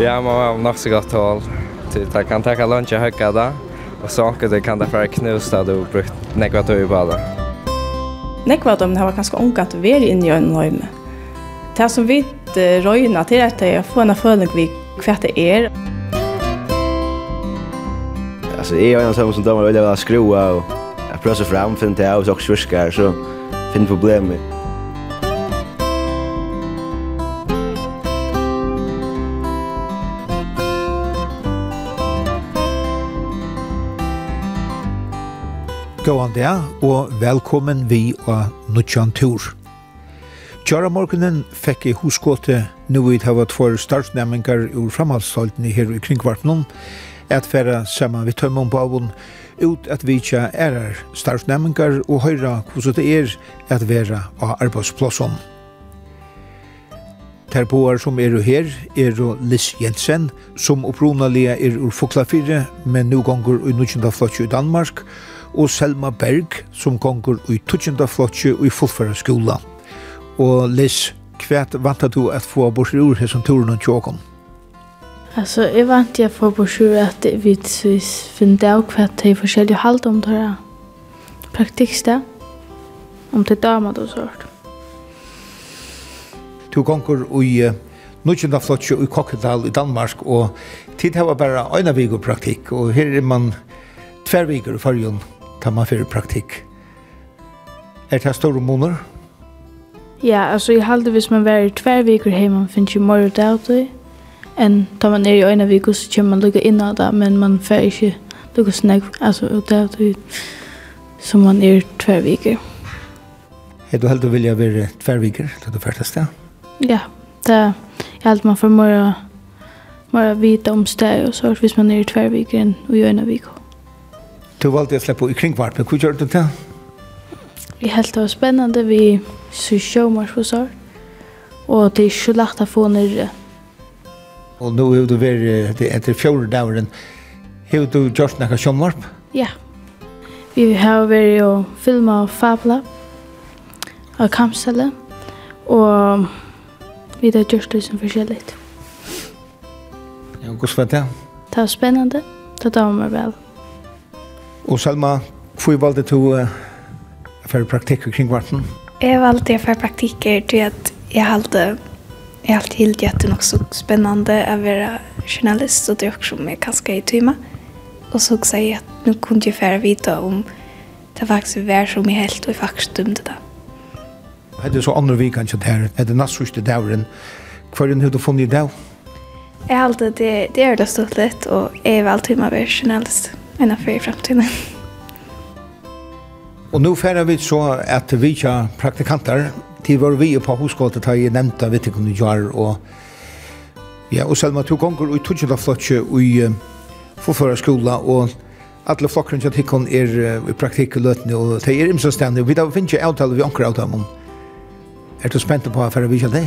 Ja, man har nok så godt håll. Det kan ta lunch og høyke da. Og så det kan det være för knusta då brukt nekva tøy på det. Nekva dem har ganske unga at være inne i en nøyme. Det som vi røyna til er at jeg får en følelse vi hva det er. Alltså är jag en sån som dömer vill jag skroa och jag prövar fram för inte jag och så sviskar så finn problem med. Gåan det, og velkommen vi og Nuttjan Tur. Tjara morgenen fekk i huskåte nu vi hava två startsnämningar ur framhalstalten her i kringkvartnum, at færa saman vi tøymon på avun ut at vi tja erar startsnæmingar og høyra hvordan det er at vera av arbeidsplåsson. Ter boar som er her er Liss Jensen, som opprunalega er ur Foklafire, men nu gonger i 19. flotje i Danmark, og Selma Berg, som gonger i tutsjenda flotje og i fullføra skola. Og Liz, kvært vant du at få bort ur her som turen og tjåkon? Altså, jeg vant jeg få bort ur at vi finner av kvært til forskjellige halvt om det her. Praktikste, om det damer og sånt. Du gonger i Nutjenda flotje i Kokkedal i Danmark, og tid hava bare øyna vigo praktikk, og her er man tvervigur i fargen tar man fyrir praktikk. Er det store måneder? Ja, altså jeg halte hvis man var i tver viker hjemme, man finner ikke mer ut enn da man er i øyne viker, så kommer man lukka inn av det, men man får ikke lukka snakk, altså ut av det, som man er i tver viker. Er du heldig å vilja være tver viker til du fyrte sted? Ja, det er alt man får mer å vite om sted, og så hvis man er i tver viker enn i øyne viker. Du valgte å slippe i kringvarpen. Hva gjør du til? Jeg helt det var spennende. Vi synes sjåmars hos sår. Og det er ikke lagt å få nere. Og nå er du vært etter fjore dagen. Har du gjort noe sjåmarp? Ja. Vi har vært og filmet og fablet av kampstedet. Og vi har gjort det som forskjellig. Ja, hvordan var det? Det var spennende. Det var meg vel. Ja. Og Selma, hvor valgte du uh, for praktikker kring varten? Jeg valgte for praktikker til at jeg halte Jeg har alltid hilt gjett det nok så spennende å være journalist, og det er også med jeg kanskje i tyma. Og så sa jeg at nå kunne jeg færre vite om det faktisk var som jeg helt, og jeg faktisk dømte det. Er så andre vi kanskje der, her? Er det nastryste dævren? Hva er det du har funnet i dag? Jeg har alltid, det, det er det stått litt, og jeg har alltid med å være journalist enn før i fremtiden. Og nå færre vi så at vi ikke praktikanter til var vi på hoskåttet har jeg nevnt av vittig kunne gjøre og ja, og Selma to ganger og i tog da flotje og i forfører skola og alle flokkene til tikkene er i praktikk og løtene og det er imsenstende og vi da finner ikke avtale vi anker avtale om Er du spent på hva færre vi ikke det?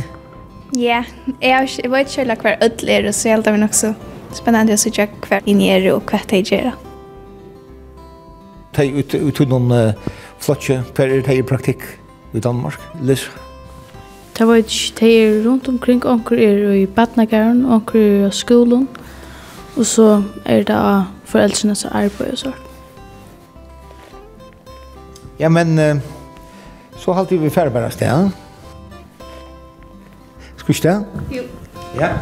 Ja, jeg, jeg vet ikke hva ødel er, så jeg helt av nok så spennende å se hva inni er og hva det gjør de ut, ut, ut noen uh, flotje per de i praktikk i Danmark, Lis. Det var ikke de er rundt omkring, onker er i badnagaren, onker er i skolen, og så er det av foreldrene som arbeid og sånt. Ja, men uh, så halte vi ferdig bare sted, ja? Skal vi ikke det? Jo. Ja.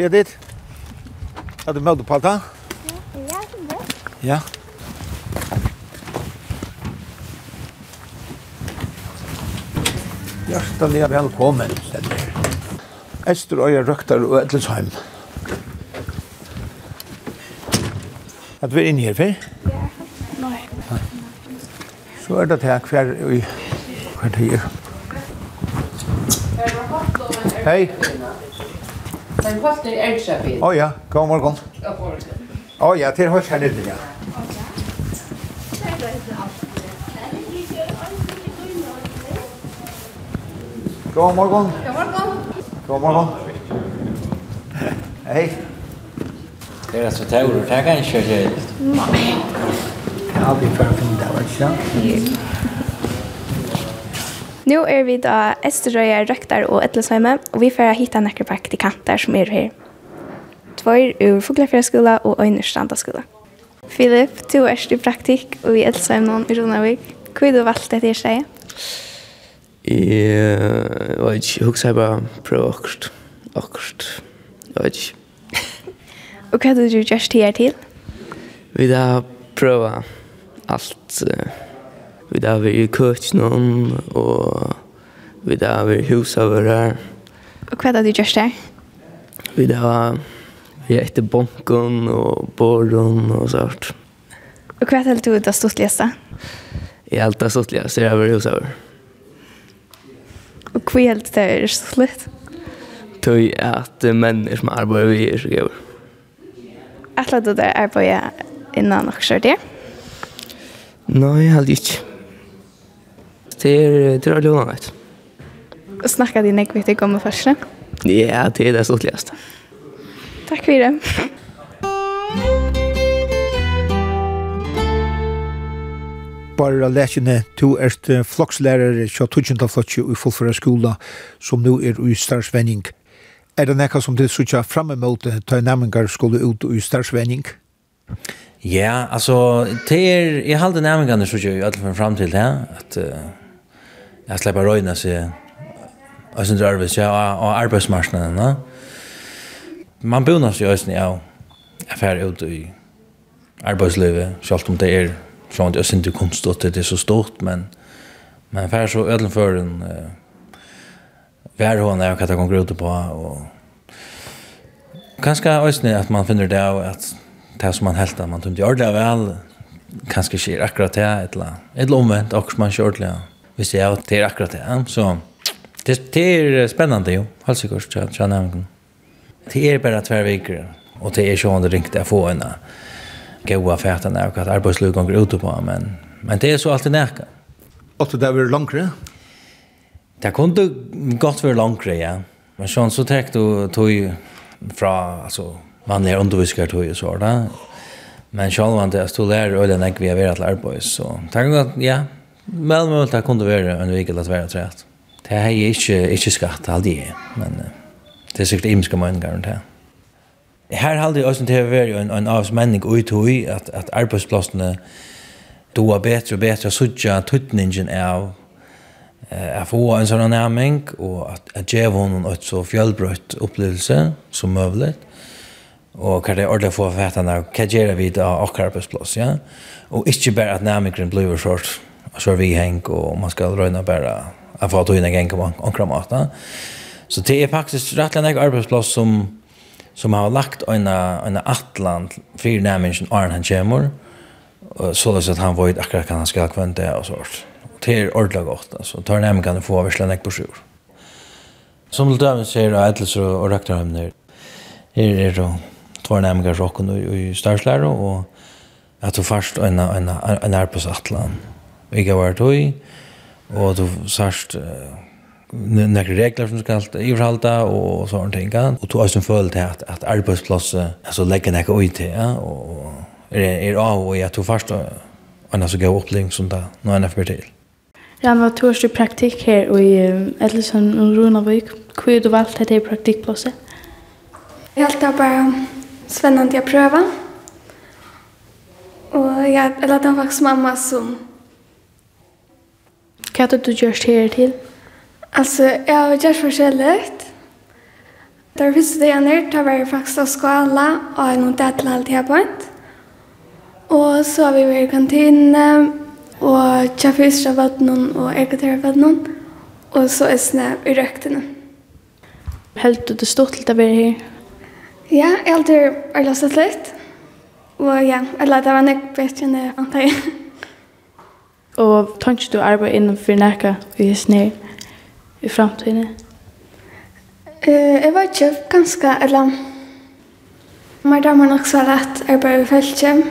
vi er dit? Er du møte på alt da? Ja, ja. Ja. Hjertelig velkommen, Lenner. Esterøya Røktar og Edlesheim. At vi er inne her, før? Ja. Nei. Så er det her hver i kvartier. Hei. Hei. Men fast det är extra bil. Oh ja, god morgon. Oh ja, till hörs här nere ja. God morgon. God morgon. God morgon. Hej. Det är så tåror, det kan inte köra. Ja, vi får finna det, va? Ja. Nu er vi da Esterøya, Røktar og Etlesheime, og vi får hitta nekker praktikanter som er her. Tvær ur Fuglafjærskola og Øynerstranda skola. Filip, du er i praktikk og i Etlesheime i Ronavik. Hva er du valgt etter seg? Jeg vet ikke, jeg husker bare prøve akkurat. Akkurat. Jeg vet ikke. Og hva er det du gjørs til her til? Vi da prøve alt. Uh, Vi da vi i køkken, og vi da vi i huset over her. Og hva er det du gjørs der? Vi da var vi etter bonken og båren og sånt. Og hva er det du det lese? Jeg er det stortligste jeg var i huset over. Og hva er det det er stortligst? Tøy er at mennesker som arbeider vi er så gøy. Atlet du der arbeider innan og kjørt det? Nei, jeg har ikke det er det är lugnt Og Snackar din nek viktigt om første? Ja, det er det stortligaste. Takk for det. bara lekene, du erst flokslærer kja tutsjenta Flotje i fullføra skola, som nu er i starsvenning. Er det nekka som til sutja framme mot ta næmingar skulle ut i starsvenning? Ja, altså, det er, jeg halde næmingarne sutja i alle fall fram til det, at uh, jag jeg slipper røyne seg og sin drøyvis, ja, og arbetsmarknaden. no? Man bonar sig også, ja, affär ut i arbetslivet, självt om det är så att jag syns inte konstigt att det är så stort, men men fer så ødelen för en uh, værhånd er hva det kan ut på, och Kanske också att man finner det av att det som man helt att man tungt gör det väl kanske sker akkurat det, et eller omvänt också akkurat som man ikke ordentlig, ja hvis jeg det är akkurat det. Så det, det är spännande ju, alltså kurs så så nämligen. Det är bara två veckor och det är sånn det ringt att få en goda gode där och att arbeidsløy går ut på, men, men det är så alltid näka. Og det er vel langere? Det kunde gott vara långre, ja. Men sånn så tek du tog fra, altså, vanliga undervisker tog i sånn, Men sjálvan det att stå där och den vi har väl att lära på så. Tack så ja, Men mulig det kunne være en vik at være trett. Det er ikke, ikke skatt, aldri er, men det er sikkert imenske meninger rundt det. Her halde jeg også til å være en, en avsmenning ut i at, at arbeidsplassene doa betre og betre sudja tutningen av eh få en sån närming och att att ge honom ett så fjällbrött upplevelse som möjligt. Och kan det ordla få fatta när kan göra vi då och karpsplats, ja. Och inte bara att närmingen blir short så vi häng och man ska röna bara att få ta in en gäng. Så det är faktiskt rätt en arbetsplats som som har lagt en en atlant för nämningen Arn han kommer så att han var akkurat kan han ska kvanta och sånt. Det är ordentligt gott alltså. Tar nämligen kan få översläna på sjur. Som det där säger att ädels och rektor hem där. Här är det två rocken och i starslärare och att du först en en en arbetsatlan. Mm ikke har vært høy, og du sørst nekker regler som skal iverhalda og sånne ting. Og du har også en følelse til at, at arbeidsplasset altså, legger nekker ut til, ja, og er, er av og jeg tog først en så god opplevelse som det når en er for til. Rama, du har stått praktikk her i Edelsson og Runavik. Hvor har du valgt dette praktikkplasset? Jeg har alltid bare spennende å prøve. Og jeg eller det var faktisk mamma som Hva er det du gjør her til? Altså, jeg har gjort forskjellig. Da jeg visste det gjerne, da var jeg faktisk av skala og jeg nådde et eller annet her på. Og så har vi vært i kantine, og kjøpte ut av vattnen og eget av vattnen. Og så er snø i røktene. Helt du det stort til å være her? Ja, jeg har alltid vært løst litt. Og ja, eller det var nok bedre enn det antar jeg. Og tanker du arbeid innenfor nækka i snir i framtiden? Uh, jeg vet ikke, ganske, eller... Man damer nok så lett arbeid i feltet.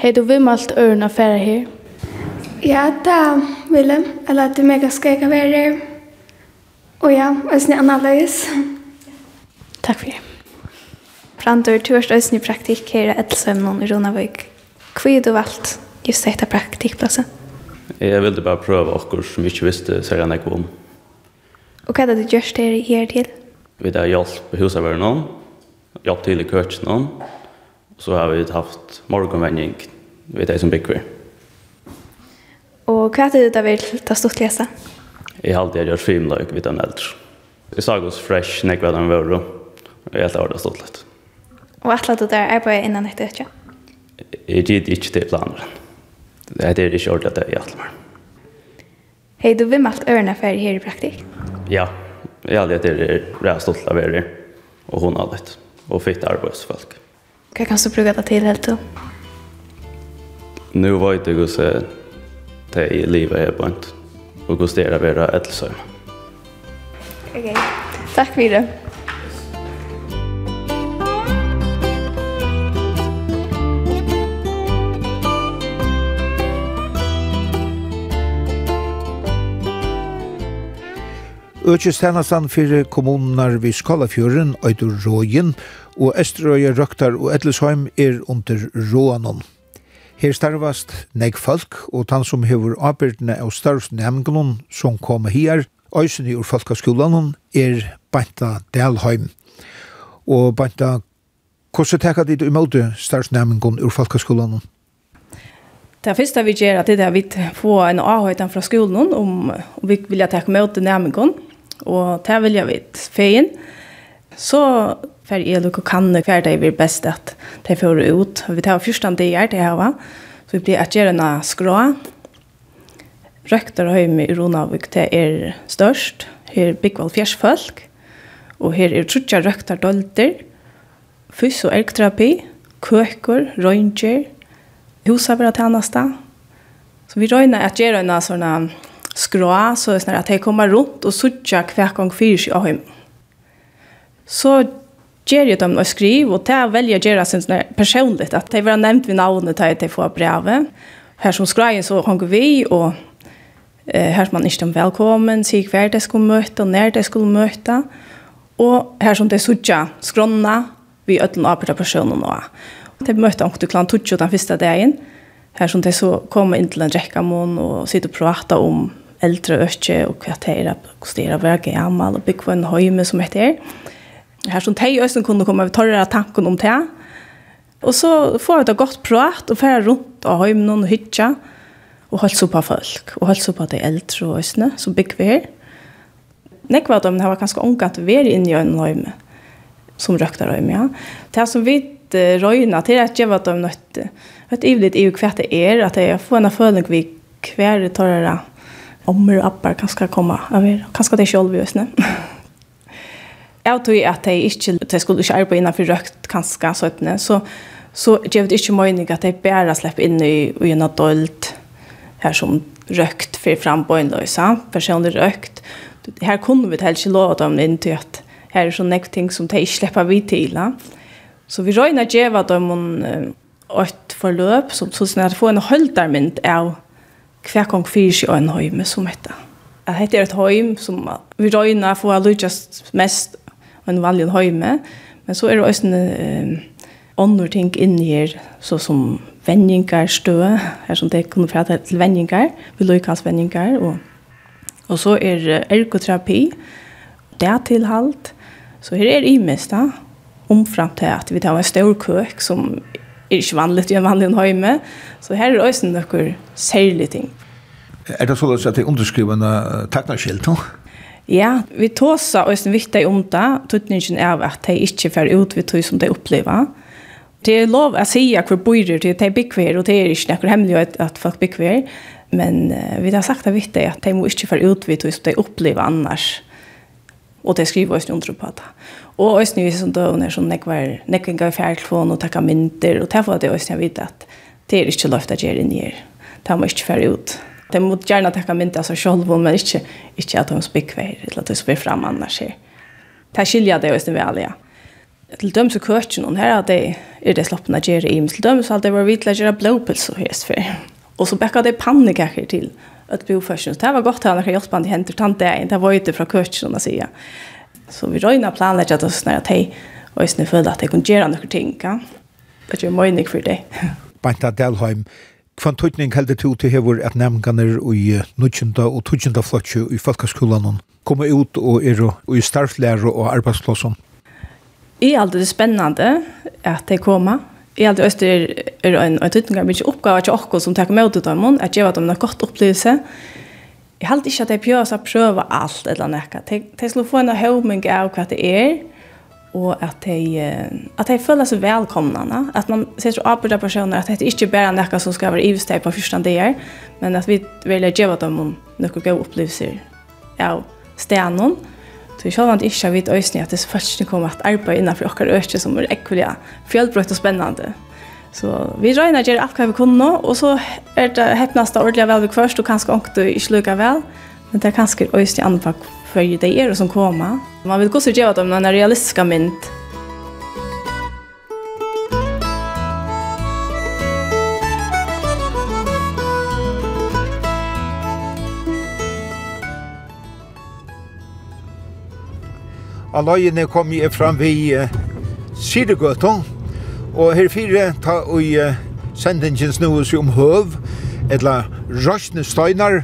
Hei, du vil malt ørene og fære her? Ja, det vil jeg. Eller det er mega skæg å være her. Og ja, jeg snitt annerledes. Takk for det. Brandur, du har stått i praktikk her i Edelsømnen i Ronavøk. Hva har du valgt just dette praktikplasset? Jeg ville bare prøve akkur som ikke visste særlig enn jeg om. Og hva er det du gjørs der her til? Vi har hjelp i husavøren noen, hjulpet til i køtjen noen, og så har vi haft morgenvending ved de som bygger. Og hva er det du vil ta stort lese? Jeg har alltid gjort filmløk ved den eldre. Jeg sa oss fresh, nekva den vøren, og jeg har alltid vært stort lett. Og atlet du der arbeidet innan etter, ikke? jeg gitt ikke til planer. Det er ikke ordentlig at det er alt mer. Hei, du vil alt ørene for her i praktikk? Ja, jeg har det er jeg stolt av her, og hun har litt, og fitt arbeidsfolk. Hva kan du bruke det til helt til? Nå vet jeg hvordan det er i livet her på en, og hvordan det er å være etelsøm. Ok, takk for det. Økjestennastan fyrir kommunar vi Skalafjøren, Øydur Rågin, og Esterøya Røktar og Edlesheim er under Råanon. Her starvast negg folk, og tann som hefur arbeidene av starvsnevnglun som kom her, Øysen i Urfolkaskolan, er Banta Dalheim. Og Banta, hvordan tekka dit imøte starvsnevnglun Urfolkaskolan? Det første vi gjør er at vi får en avhøyden fra skolen om, om vi vilja tekka til nevnglun, Og det vil jeg vite feien. Så for jeg lukker kanne hver dag vi best at de får ut. Vi tar første dag jeg til her, Så vi blir at gjøre en skrå. Røkter og høyme i Ronavik det er størst. Her er vel fjersfolk. Og her er trutja røkter Dolder. Fys- og erkterapi. Køker, røynger. Husavera tjenester. Så vi røyner at gjøre en sånn skrå, så er att at kommer rundt og sutja hver gang fyrir seg av hjem. Så gjør jeg dem å skrive, og det er veldig å gjøre sin personligt, at jeg var nevnt ved navnet til de får brevet. Her som skreien så hanger vi, og eh, her som man ikke er velkommen, sier hver de skulle møte, og når det skulle møte, og her som det sutja skrona, vi ødelen av personen nå. de møtte han klant tutsi den første dagen, her som det så kom inn til en rekkamån og sitte og prata om eldre økje og hva det er å kostere och gammel og bygge en høyme som heter. Her som teg østen kunne komme over torre tanken om det. Og så får vi det godt prat og fer rundt av høymen og hytja og holdt så på folk og holdt så på de eldre østene som bygger vi her. Nekva av dem har ganske unga at vi er inne i en høyme som røkta høyme, ja. Det som vi røyna til at var dem nøtt vet ivligt i hva det er at jeg får en føling vi hver torre ommer og appar kanskje komme av er. Kanskje det er selv i øsne. Jeg tror at jeg ikke at jeg skulle ikke arbeide innenfor røkt kanskje søttene, så, så gjør det ikke mening at jeg bare slipper inn i, i en adult her som røkt for fram på en frambøynløse, personlig røkt. Her kunne vi helst ikke lov dem inn til at her er sånne ting som de ikke slipper vi til. Da. Så vi røyner gjør dem et forløp som sånn at få en holdarmynd av hver gang fyrir seg en høyme som heter. Jeg heter et høym som vi røyner for å lykkes mest en vanlig høyme, men så er det også en andre ting inni her, så som vendingar stø, her som det kunne prate til vendingar, vi lykkes vendingar, og, og så er ergoterapi, det er tilhalt, så her er det imest da, omfram til at vi tar en stor køk som er ikke vanlig i en vanlig høyme. Så her er også noen særlige ting. Er det sånn at det er underskrivende taknarskilt nå? Ja, vi tåsa også viktig om det, tøtningen er at de ikke får ut ved tog som de opplever. Det er lov å si hvor bor det, de bygger og det er ikke noe hemmelig at folk bygger her. Men vi har sagt det er viktig at de må ikke få ut ved tog som de opplever annars. Og det skriver også under på det. Og også nye som døvner som nekker nekker i fjærtelfon og takker mynter, og derfor er det også jeg vet at det er ikke lov til å gjøre inn i her. Det må ikke fære ut. Det må gjerne takke mynter av seg selv, men ikke, ikke at de spikker eller at de spyr frem annars her. Det skiljer det også vel, ja. Til døms og køkken, og her er det, er det slappen å gjøre er i, men til døms har det vært vidt å gjøre er blåpils og hest for. Og så bekker det pannekaker til, att bo fashion. Det var gott att han kan hjälpt han till händer tante är inte var ute från kursen att säga. Så vi röjna planer att oss när att hej och isne för att det kan göra några ting kan. Det är mycket för dig. Banta Delheim Kvann tøytning heldur til til hevur at nemganer i 19. og 20. flotju i folkaskolan koma ut og er i starflære og arbeidsplåsson. Det er alltid spennende at de kommer, Jeg alltid Øster er en, en tøytninger mye oppgave til dere som tar med ut av dem, at gjøre dem en godt opplevelse. Jeg halte ikke at jeg prøver å prøve alt eller noe. Jeg skulle få en høyming av hva det er, og at de, at de føler seg velkomne. At man ser så avbryta personer, at det ikke bare er noe som skal være ivesteg på første dager, men at vi vil gjøre dem noen gode opplevelser av stenen, Så jeg om ikke har vidt øyne at disse følelsene kommer at arbeid innenfor dere øyne som er ekkelig fjellbrøtt og spennende. Så vi røyner gjør alt hva vi kunne og så er det heppnast av ordentlig vel vi først, og kanskje ångte ikke lykke vel, men det er kanskje øyne andre for det er som kommer. Man vil gå så gjøre dem en realistisk mynd, Aløyene kom jeg fram vi uh, Sidegøtta, og her fire ta i sendingen snus om høv, eller røsne støyner,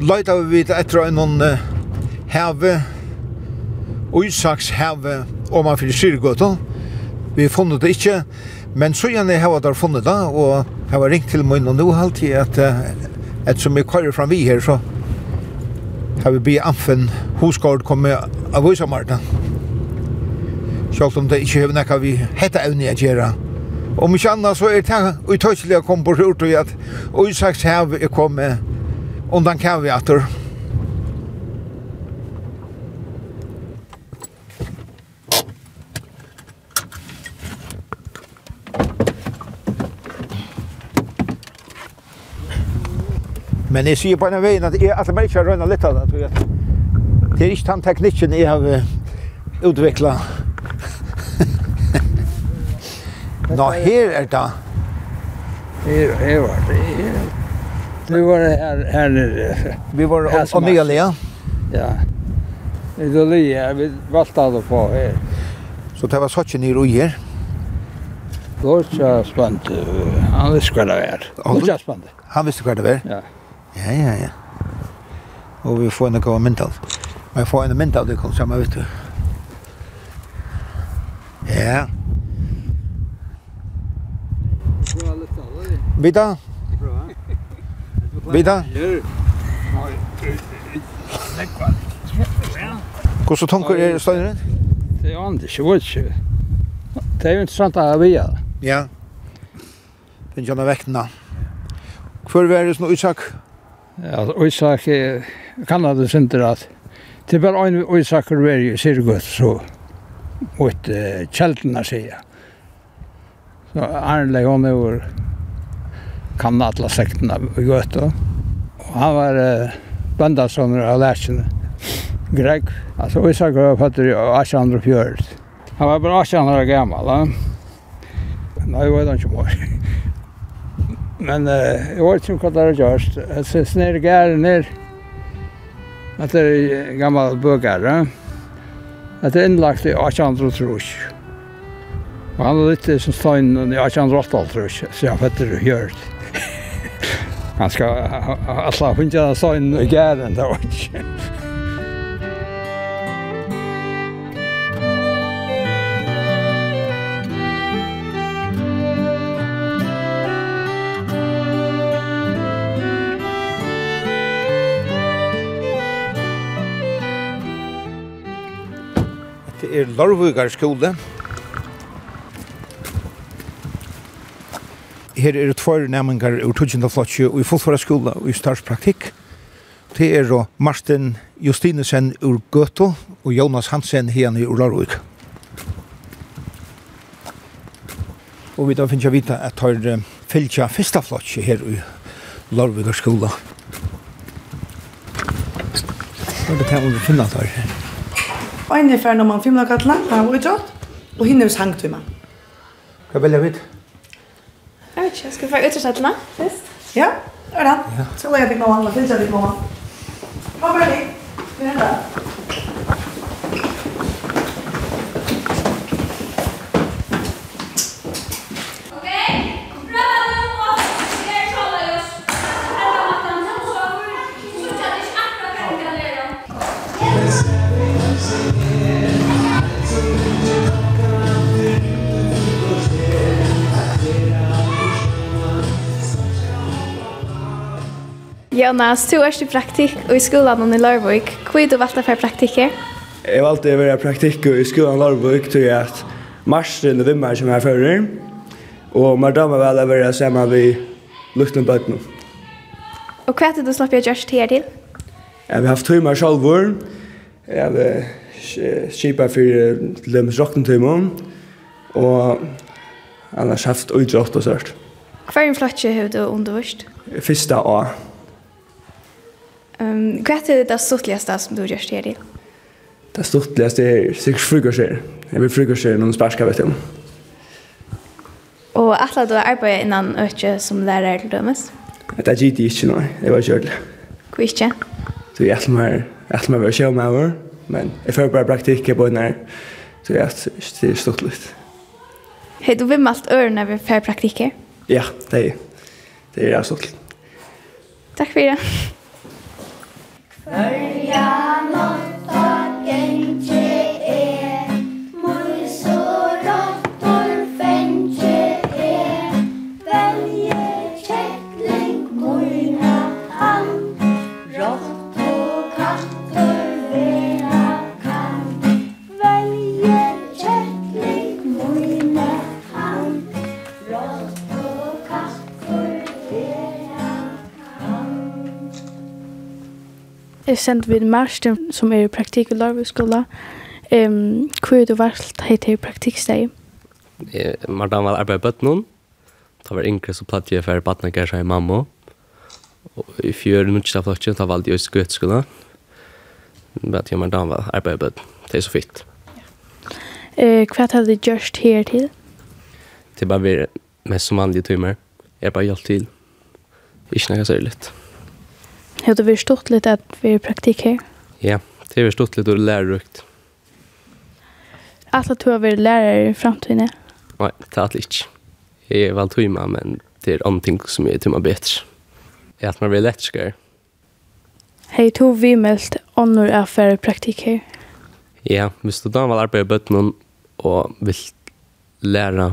løyta vi etter en uh, heve, uisaks heve, om man fyrir Sidegøtta. Vi funnet det ikke, men så gjerne har jeg der funnet det, og jeg har ringt til min og nå alltid at et som vi kører fram vi her, så har vi blir anfen hosgård komme av Vysamarta. Selv om det ikke har nekka vi hetta evne å gjøre. Om ikke annet så er det utøyselig å komme på rurt og at Øysaks hev er kommet undan kaviater. Musik Men jeg sier på en vei at jeg at meg ikke har røyna litt av det. Det er ikke den teknikken jeg har utviklet. Nå, her er det. Her, her var det. Vi var her, her nere. Vi var og nye Ja. Det var lia, vi valgte alle på her. Så det var sånn ikke nere og her? Det var ikke spant. Han visste hva det var. Han visste hva det var? Han visste hva det var? Ja. Ja, ja, ja. Og vi får en god mynd av. Vi får en mynd av det kom sammen, vet du. Ja. Vita? Vita? Hvordan tunker er støyneren? Det er andre, ikke vet ikke. Det er jo interessant å ha via. Ja. Finns Den kjenner vektene. Hvor er det som utsak? Ja at Isak kan det synder at det er bare en Isak er veri i Sirgut, så mot uh, kjeltene sier. Så Arne hon er kan alla sektene i Gøte. Og han var uh, bøndasåner av lærkene. Greg, altså Isak var fattig i 1804. Han var bare 18 år gammal. Nei, jeg vet ikke om Men uh, jag vet inte vad det har gjort. Det ser snär gär ner. Att det er gammel bøgære, Att det är inlagt i 1800 1803. Och han har lite som stein i 1808, så jag vet det gjør Han ska alla finne stein i gären, det var ikke. er Lorvugar skole. Her er det tvær næmingar ur 20. flotje og i fullfara skole og i startspraktikk. Det er og Martin Justinesen ur Gøto og Jonas Hansen hene ur Lorvug. Og vi da finner jeg vite at tar fylkja fyrsta flotje her i Lorvugar skole. Og det er det vi finner her. Og en er ferdig når man filmer kattelen, han vært utrådt, og henne er sangt vi med. Hva velger vi ut? Jeg vet ikke, jeg skal få utrådsettene først. Ja, det er det. Så legger jeg til mamma, finnes jeg til mamma. Ha bare det. Vi er det. Jonas, du er i praktikk og i skolen i Lørvøk. Hvor er du valgt for praktikker? Jeg valgte å være praktikk i skolen i Lørvøk til at marsen og vimmer som er fører. Og man damer vel å være sammen ved lukten på bøtten. Og hva er det du slapp jeg gjørst her til? Jeg har haft tøymer selv Jeg har kjipa for lømmes rokken. Og annars haft utrått og sørt. Hva er en flotje har du undervist? Fyrsta år. Um, hva er det stortligaste som du gjør her i? Det stortligaste er sikkert frukostkjær. Jeg vil frukostkjær noen sparska, vet du. Og alle du arbeider innan øke som lærer til dømes? Det er gitt ikke noe, Jeg var kjørt. ordentlig. Hvor ikke? Så jeg er mer, jeg er mer kjøy med over, men jeg får bare praktikk på den her, så jeg er stort litt. Hei, du vil malt ørene ved før praktikker? Ja, det er det. Det er stortlig. Takk for det. Hörja något Jeg sendte vid Marsten, som er i praktikk i larveskola. Um, hvor du valgt hei til praktikksteg? Martin var arbeid bøtt noen. Da var yngre så platt jeg for baden gær seg i mamma. Og i fjør nukkje av flokken, da valgte jeg i skøtskola. Men jeg Martin var arbeid bøtt. Det er så fint. Eh, hva hadde du gjort her til? Det er bare vi mest som vanlige timer. Jeg bare hjalp til. Ikke noe særlig. Har du vært stort litt at vi er praktikk her? Ja, det har vært stort litt og lærerukt. Alt at du har vært lærer i fremtiden? Nei, det er alt ikke. Jeg er vel tøyma, men det er andre ting som er tøyma bedre. Jeg er at man blir lettere. Hei, to vi meldt ånder er for praktikk her? Ja, hvis du da vil arbeide i bøttenen og vil lære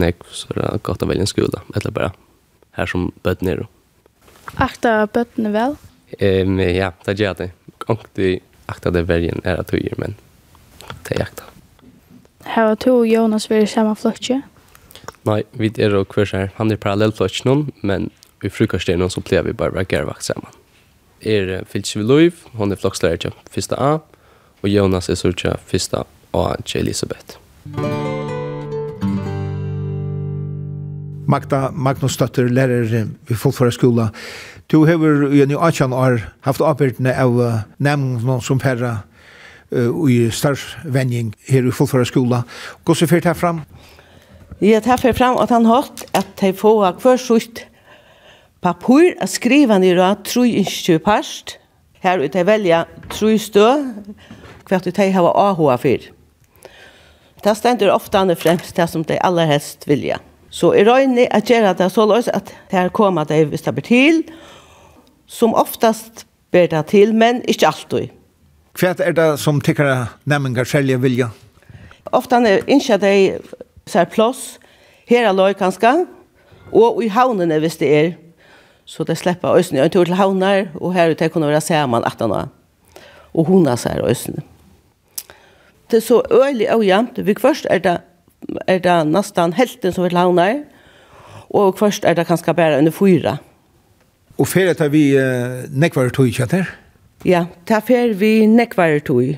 nek, så er det godt å velge en skole, eller bare her som bøttenen er. Akta bøttene vel? Um, ja, det gjør det. Onkti akta det vergen er at tøyer, men det er akta. Her var to Jonas ved samme flotje? Nei, vi er og kvørs her. Han er parallellflotje noen, men i noen så pleier vi bare å være vakt sammen. Er Filsje Viløyv, hun er flokslærer til 1. A, og Jonas er så til 1. A til Elisabeth. Musikk Magda Magnus Støtter, lærer i Fullføra skola. Du har i en jo 18 år haft arbeidene av nemnene som færre uh, i størrvenning her i Fullføra skola. Hvordan fyrt herfram. Ja, det fyrt fram at han hatt at de får hver sutt papur at skriva nir at tru inskjø parst. Her ut de velja tru stø hvert ut de hava AHA fyr. Det stendur ofta fremst det som de aller helst vilja. Så jeg røyne at gjøre det så løs at her kommer det hvis det blir til, som oftast ber det til, men ikke alltid. Hva er det som tykker nemmengar selv vilja? Ofta er ikke det ser plass, her er løy kanskje, og i havnene hvis det er. Så det slipper øsene en tur til havner, og her ute kunne være sammen at han. Og hun har sær øsene. Det er så øyelig og jant. Vi først er det er det nesten helten som vil havne og først er det kanskje bare under fyra. Og fer tar vi uh, nekvarer tog, ikke etter? Ja, tar fer vi nekvarer tog.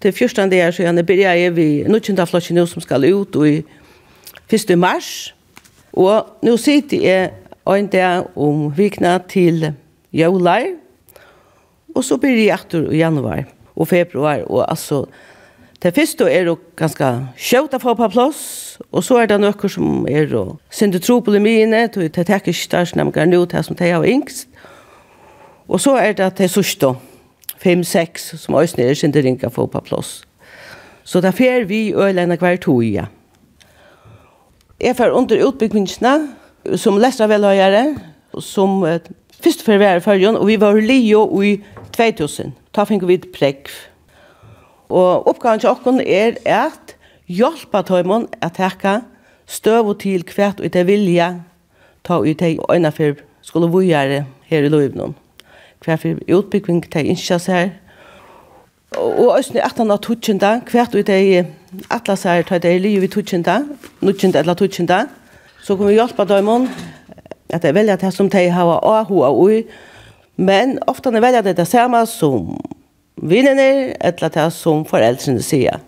Til første det er så gjerne blir jeg vi nødvendig flotjen som skal ut i 1. mars. Og nå sitter jeg en dag om vikna til jølar, og så blir jeg etter i januar og februar, og altså Det første er jo ganske skjøt å få på plass, og så er det noen som er jo synder tro på mine, til det er ikke størsnemmer nå til som de har yngst. Og så er det til sørste, fem-seks, som også er sinde ringa få på plass. Så det fer vi øyene hver to i. Jeg fer under utbyggingene, som lesere velhøyere, som uh, først for hver førjon, og vi var lio i 2000. Da fikk vi et prekk. Og oppgaven til okken er at hjelpe tøymon at hekka støv og til kvært og til vilja ta ut de øyne for skulle vujere her i Løyvnum. Hver for utbygging til innkjøs her. Og østene at han har tutsjenda, hvert og til atlas her, ta det i liv i tutsjenda, nutsjenda eller tutsjenda. Så kommer vi hjelpe tøymon at jeg velger det som de har av og ui. Men ofte velger det det samme som vinnene eller det som foreldrene sier.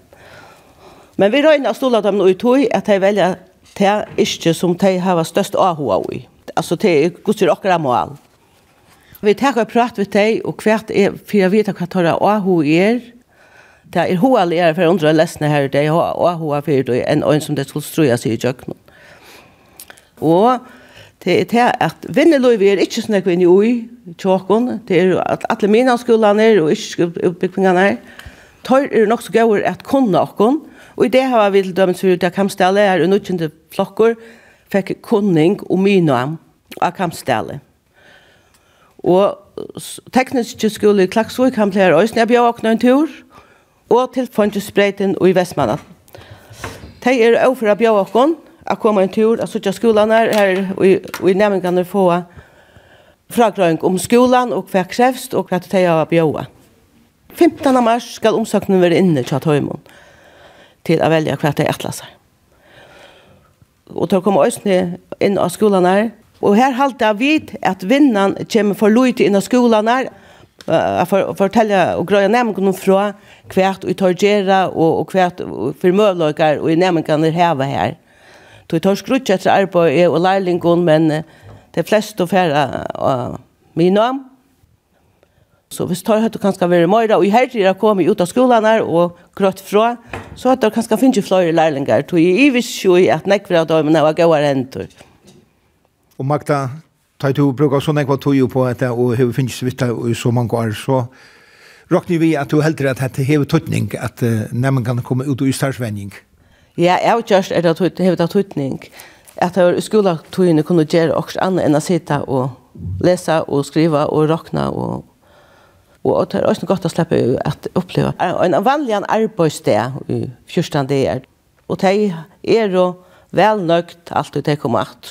Men vi røyner stoler dem ut i at de velger det ikke som de har størst avhå i. Altså det er godstyr akkurat mål. Vi tar og prater med deg, og hvert er, for jeg vet hva tar avhå i er, det er hoa lærer for undre lesene her, det er hoa for det, enn øyn som det skulle strøye seg i kjøkkenen. Og det er til at vinneløyve er ikke sånn at vi er i tjåkon, det er at alle mine skolene er, og ikke yrkesutbyggingene er, tar er nok så gøy at kunne okkon, og i det har vi til dømes for det kampstallet er unnøyende flokker, fikk kunning og mynoam av kampstallet. Og teknisk skole i Klaksvøy kan bli her også, jeg bjør åkne en tur, og til Fongesbreiten og i Vestmannen. De er overfor å bjør åkne, å komme en tur og söka skolan her, her og i nämningarna få fragröjning om skolan og hva krävs og hva det är att bjöa. 15 mars skal omsökningen være inne til Tøymon till att välja vad det är Og til å komme Östne inn av skolan her, og her halte jeg vidt at vinnan kommer for lojt inn av skolen her, Uh, for å fortelle og grøya næmingunum fra hvert vi tar gjøre og, og hvert for møvløkar og i næmingarnir heva her tog tar skrutt etter arbeid og lærlingen, men det er flest å fære av mina. Så hvis tar høyt og kanskje være møyre, og i herre er kommet ut av skolen her og grått fra, så høyt og kanskje finne flere lærlinger. tog i ivis jo i at nekver av dem var gøyere endur. Og Magda, tar du bruker sånn ekva tog på dette, og har finnes svitta i så mange år, så råkner vi at du heldur at dette hever tøtning, at uh, nemmen kan komme ut og i startsvenning. Ja. Ja, jeg har gjort er det at hevet av tøytning. At jeg i skoletøyene kunne gjøre også annet enn å sitte og lese og skrive og råkne og og det er også godt å slippe at oppleve. En vanlig arbeidssted i første det er. Og de er jo vel nøgt alt det kommer at.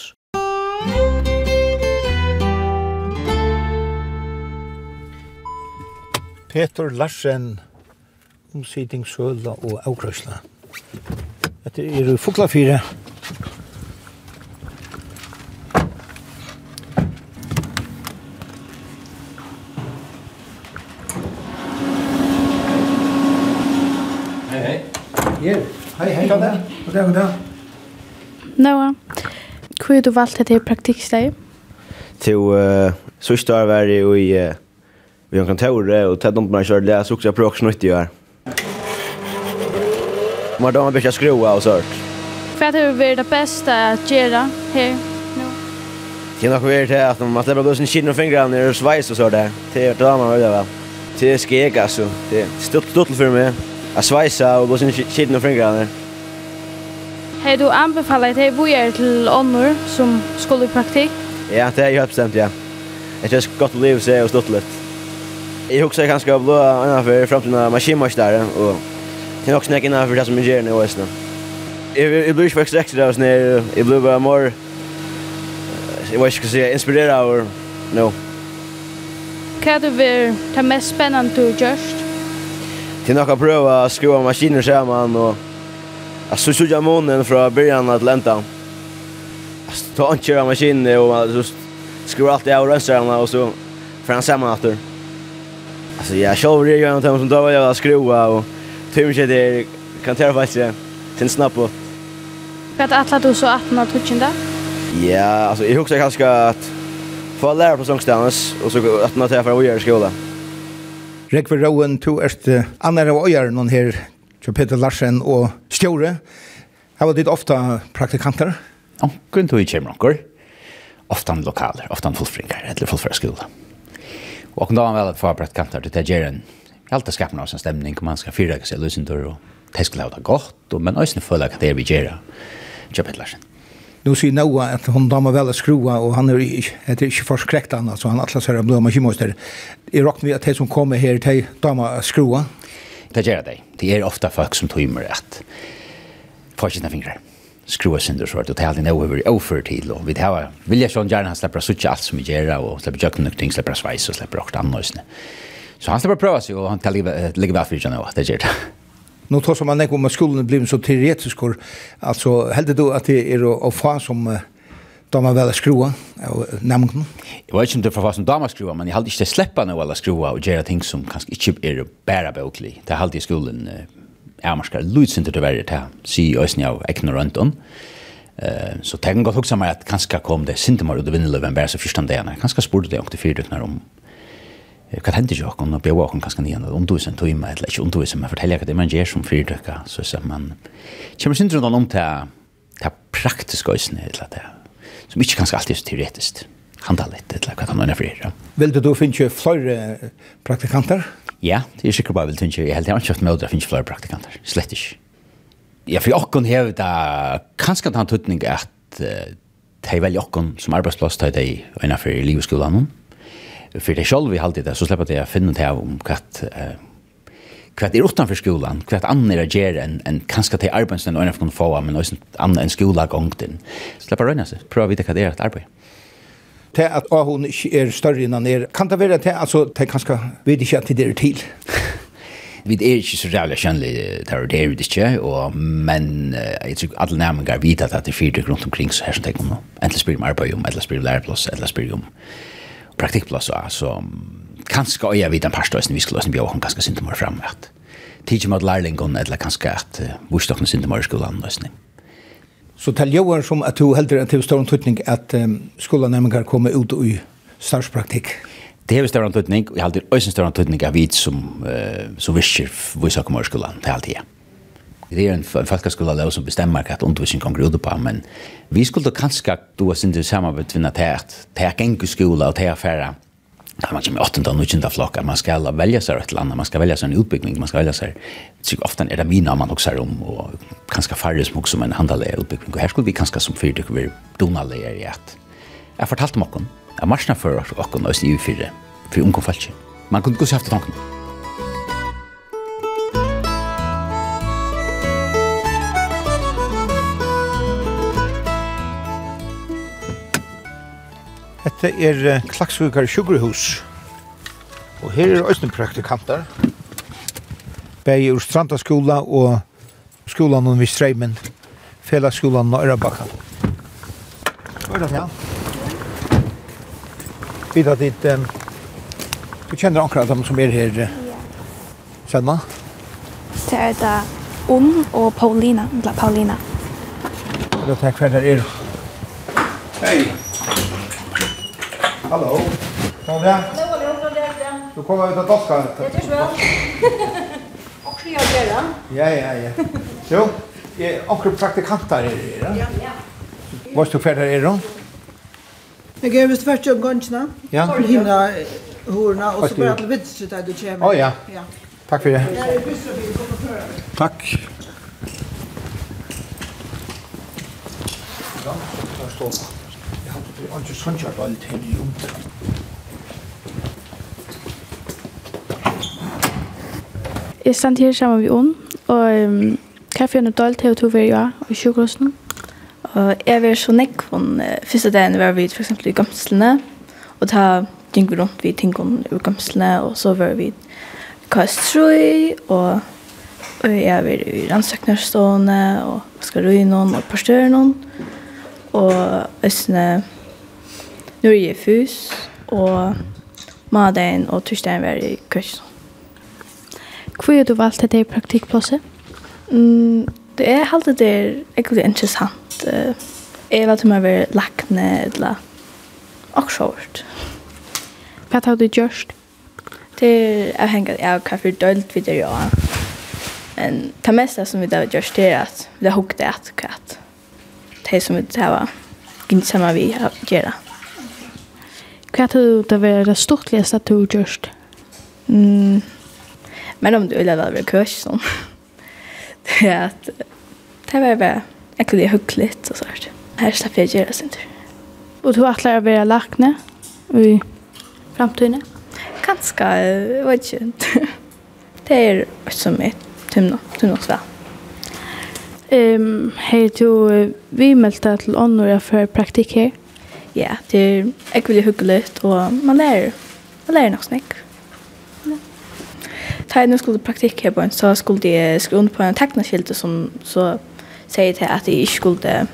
Peter Larsen, omsiding Søla og Aukrøsla. Dette er fokla fire. Hei, hei. Hei, hei, hei, god dag. God dag, god dag. Noah, hvor har du valgt dette praktikksteg? Til uh, sørste år var jeg i uh, vi har kontoret, og tatt om man kjørte det, så også jeg prøver å snutte i år. Man har mycket skrua och sånt. För har det är det bästa att göra här nu. Det är nog värt det att man släpper bussen kinn och fingrarna ner och svajs och så det. Det är det man vill väl. Det är skek alltså. Det är stort stort för mig. Att svajsa och bussen kinn och fingrarna ner. Hej du anbefaller dig bojer till ånder som skulle i praktik? Ja, det är ju bestämt ja. Det är gott att leva sig och stort lite. Jag huxar kanske att blå en affär fram till när där och Det är också näck innan för det som jag gör nu och sådär. Jag blir inte faktiskt extra där och sådär. Jag blir bara mer... Jag vet inte vad jag ska säga. Inspirera och... No. Hva er det vi tar mest spennende du har gjort? Det er nok å prøve å skruva maskiner sammen og Altså, så gjør månen fra början til enda. Altså, ta en kjører maskiner og så skrur alt det av rønstrene og så får han sammen etter. Altså, jeg sjølver det gjør noe som tar hva jag skru av og Fem ikke der, kan ta faktisk, til snapp opp. Hva er du så att man tutsen da? Ja, alltså jag husker kanske att få lära på sångstjernes, och så att man tar för att göra skola. Rekve Rowan, to erst annar av øyere noen her, til Peter Larsen og Stjore. Her var ditt ofta praktikanter? Anken tog i kjemranker. Ofta lokaler, ofta fullfringar, eller fullfringar skola. Og da var vel at få praktikanter til det gjerne Jeg alltid skapen av en stemning, man skal fyra seg løsninger, og det skal ha godt, og, men også føler jeg at det er vi gjør, Kjøpet Larsen. Nu sier Noah at hon damer vel å skrua, og han er, er ikke forskrekt annet, så han atlas her blå maskinmøster. Jeg råkner vi at de som kommer her, de damer å skrua? Det gjør det. Det er ofta folk som tøymer at forskjellene fingrar skrua synder svart, og det er alltid noe vi er overfor til, og vi har vilja sånn gjerne han slipper å suttje alt som vi gjør, og slipper jøkken nøkting, slipper sveis, og slipper åkt annøysene. Så han ska bara pröva sig och han kan ligga ligga varför jag nu det gör det. Nu tar som man om att skolan blir så teoretisk och alltså hällde du att det är att få som då man väl skruva och nämnden. Jag vet inte för vad som damer skruva men jag hade inte släppa nu alla skruva och göra ting som kanske inte är bara boklig. Det hade i skolan är man ska lutsa inte det värre till. Si ösn jag äcknar runt om. Eh så tänker jag också mig att kanske kom det synd mer och det vinner Lövenberg så första dagen. Kanske spurte det också för det när om hva hender jo okkur, og bjøy åkken kanskje nian, og undervisa en tøyma, eller ikke undervisa, men fortelle hva det man gjør som fyrdøkka, så sier man, kommer sin rundt om til det praktiske øyne, eller det, som ikke kanskje alltid er så teoretisk, handla litt, eller hva kan man er Vil du da finne flere praktikanter? Ja, det er sikkert bare vil finne, jeg heldig har ikke hatt med å finne flere praktikanter, slett ikke. Ja, for åkken har det kanskje at han tøytning at det er veldig okkur som arbeidsplass til de øyna for livskolan, og för det själv vi alltid det så släpper det jag finna det om kvart eh kvart är utanför skolan kvart annor är ger en en kanske till arbetsen och en från få men också annan en skola gångt in släpper röna sig prova vita vad det är att arbeta till ikke er større enn han er kan det vara till alltså till kanske vet ikke at det er til. vi er ikke så rævlig kjønnelig terror, det er vi ikke, og, men uh, jeg tror alle nærmengar vet at det er fyrt rundt omkring så her som tenker om. Enten spyrir om arbeid om, eller spyrir om læreplass, eller spyrir om praktikplass så kanskje jeg vet en par støysen vi skulle løsne bjør hun kanskje synte mer fremme at tidsi mot lærlingon eller kanskje at vursdokne synte mer skolan løsning. Så tal Johan som at du heldur en til stor tøtning at um, skolanæmingar kommer ut i starspraktikk? Det er stor tøtning, og jeg heldur øysen stor tøtning av vit som, uh, som visker vursdokne mer skolan til alltid, ja det er en folkhögskola lov som bestemmer hva undervisning kommer ut på men vi skulle kanskje du har sin det samma betvinna tät tät enkel skola det er färra Kan man kommer åttonde och nittonde flockar. Man ska välja sig ett land, man ska välja sig en utbyggning, man ska välja sig... Tycker ofta är det mina man också är om och kanske färre som också en handaliga utbyggning. Och här skulle vi kanske som fyrt fyrtycker vi donaliga i att... Jag fortalte om åkken, jeg marsna for åkken og sniv fyrre, for ungkom falskje. Man kunne gå seg efter tanken. Hette er Klaksvikar Sjuggerhus. Og her er òsne praktikantar. Begge ur Stranda skola og skolan og Vistreimen. Felagsskolan og Ørabakka. Hva er det her? Vi tar dit... Um, du kjenner akkurat dem som er her. Uh, Sanna? Det er da Unn og Paulina. Eller Paulina. Hva er det her? Hva er det her? Hei! Hallo. Kom där. Du kommer ut av dokka. Det är väl. Och jag gör det. Ja, ja, ja. Jo. Jag också praktikantar är det. Ja, ja. Vad står för där är då? Jag gör visst först om gången. Ja. För hinna horna och så bara att vitsa där du kommer. Oh ja. Ja. Tack för det. Tack. Ja, står det er ikke sånn jeg valgt i jorden. Jeg stand her sammen med Jon, og um, kaffen er dølt her to hver jeg i sjukhusen. Og jeg var så nekk på den første dagen var vi for eksempel i gamslene, og da gikk vi rundt vi tingene i gamslene, og så var vi kastrøy, og Og jeg var i rannsøknerstående, og skal røy noen, og parstøre noen. Og østene Nå er jeg fys, og maden og torsdagen var i kursen. Hvor har du valgt dette i praktikplasset? Mm, det er alltid det er egentlig interessant. Jeg vet om jeg var lagt eller også hårdt. Hva har du gjort? Det er avhengig av hva for dølt vi det gjør. Men det mesta som vi har gjort det är att vi har hukket det att hva de som vi har gitt sammen vi har gjort Hva tror du det var det stortligaste att du gjort? Mm. Men om du vill ha varit kurs så. det är att det var bara jag kunde hyckligt och sånt. Här slapp jag göra sånt. Og du att å være lakne i framtiden? Kanske, jag vet inte. det är som ett tumna, tumna sväl. Ehm, um, hej du, vi meldte til åndor for praktikk her ja, det är ikke veldig hyggelig, og man lär, man lär nog snakk. Ta en skulle praktik här på en, så skulle jeg skriva under på en teknaskilte som så säger till att jeg inte skulle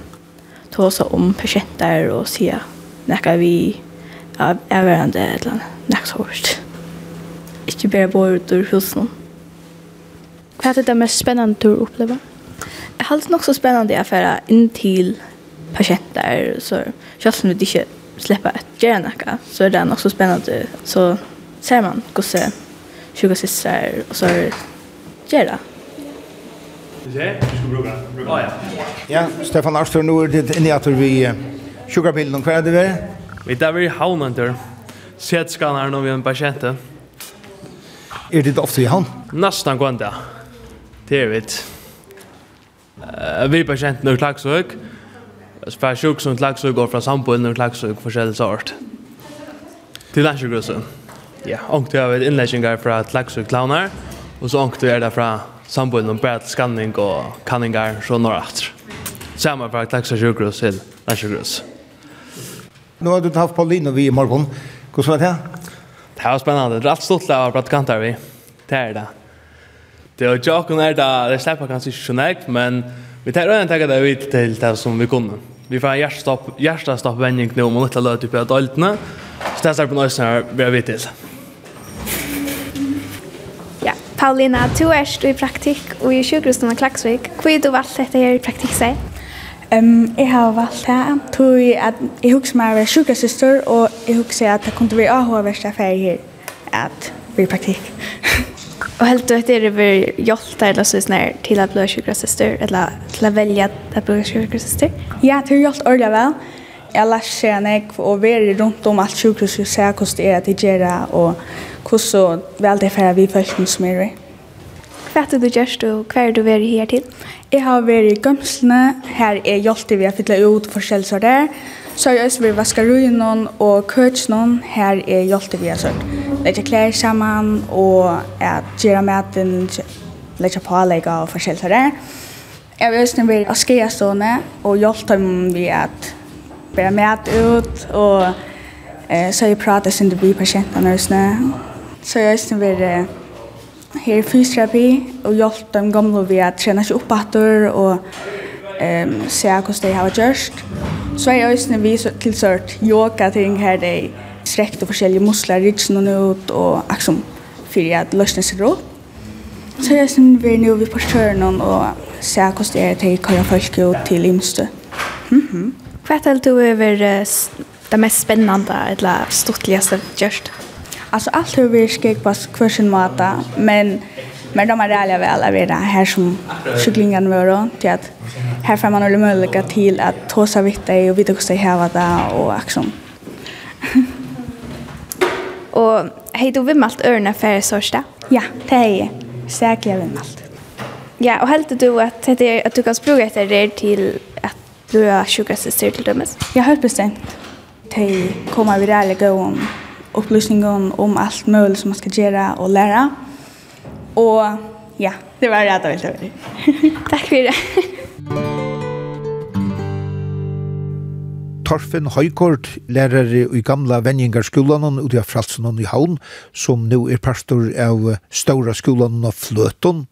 ta seg om patienter och säga näka vi av avverande eller näka så hårt. Inte bara bor ut ur husen. Hva er det mest spennende du opplever? Jeg har alltid nok så spennende jeg færa patienter, så Fast nu det inte släppa ett göra något så är det också spännande. Så ser man gosse sjuka systrar och så är det göra. Ja. Stefan Arstor, nu er det inne at vi sjukker bilden hva er det vi? Vi er i havnenter. Setskaner når vi er en patient. Er det ofte i havn? Nesten gående. Det er vi. Vi er patienten ur Klagsøk. Så för sjuk som laxsug går från samboende och laxsug för själva sort. Till laxsugrusen. Ja, och det har vi inläggningar från att laxsug clownar och så och det är där från samboende och bärt skanning och kanningar så några efter. Samma för att laxsugrus till laxsugrus. Nu har du haft Paulino vi i morgon. Hur var det? Det var spännande. Det är allt stort av praktikanter vi. Det är det. Det är ju är det. det släpper kanske inte så men vi tar röna taget det ut till det som vi kunde. Vi får en hjärtstopp, hjärtstopp vändning nu om en liten löt uppe i adulterna. Så det är på nöjsen här blir vi till. Ja, Paulina, du er i praktikk og i sjukhusen av Klaksvik. Hvor du valgt dette her i praktikk seg? Um, jeg har valgt det, tog at jeg husker meg å være sjukhussøster, og jeg husker at det kunne bli avhåverst affære her, at bli praktikk. Och helt då det är väl hjältar eller så snär till att bli sjukgymnaster eller till att välja att bli sjukgymnaster. Ja, det har hjälpt ordentligt väl. Jag lär sig en ägg och vara runt om allt sjukhus och säga hur det är att göra och hur så väl det är vi först som är det. Vad är du gjort och hva är du varit här till? Jag har varit i gömslene. Här är hjälpte vi har fylla ut försäljningsorder. Och Så har jeg også vært vaskeruinen og køtsenen. Her er hjelpte vi har sørt. Legge klær sammen og at gjøre maten, legge pålegge og forskjellige der. Jeg har også vært av skjestående og hjelpte dem vi at bære mat ut og eh, så har jeg pratet sin det blir pasientene også. Så har jeg også vært her i fysioterapi og hjelpte dem gamle vi at trene seg opp etter og eh, se hvordan de har gjort. Så er jeg også vi til sørt yoga ting her det strekt og forskjellige muskler, ryggen og ut og aksom for at løsne seg råd. Så er jeg som vi er nå ved portøren og ser hvordan det er til hva folk og til imste. Mm -hmm. Hva er det du er det mest spennende eller stortligste gjørst? Altså alt har vi skikk på hver sin måte, men Men de har ärliga väl av det här som kycklingarna var då. Till att här får man alla möjlighet till att ta sig vitt och vita hur sig häva det och action. och hei, du vimmalt örna för sörsta? Ja, det är jag. Säkert vimmalt. Ja, och helt du att, det er, at du kan språka etter det till att du är sjukassyster till dømes? Jag helt bestemt. Det kommer vi gå om upplysningen om allt möjligt som man ska göra och lära. Og ja, det var rett og helt over. Takk for det. Torfinn Høykort, lærere i gamla venjingarskolan ute av Fralsunan i Havn, som nu er pastor av Stora skolan av Fløton,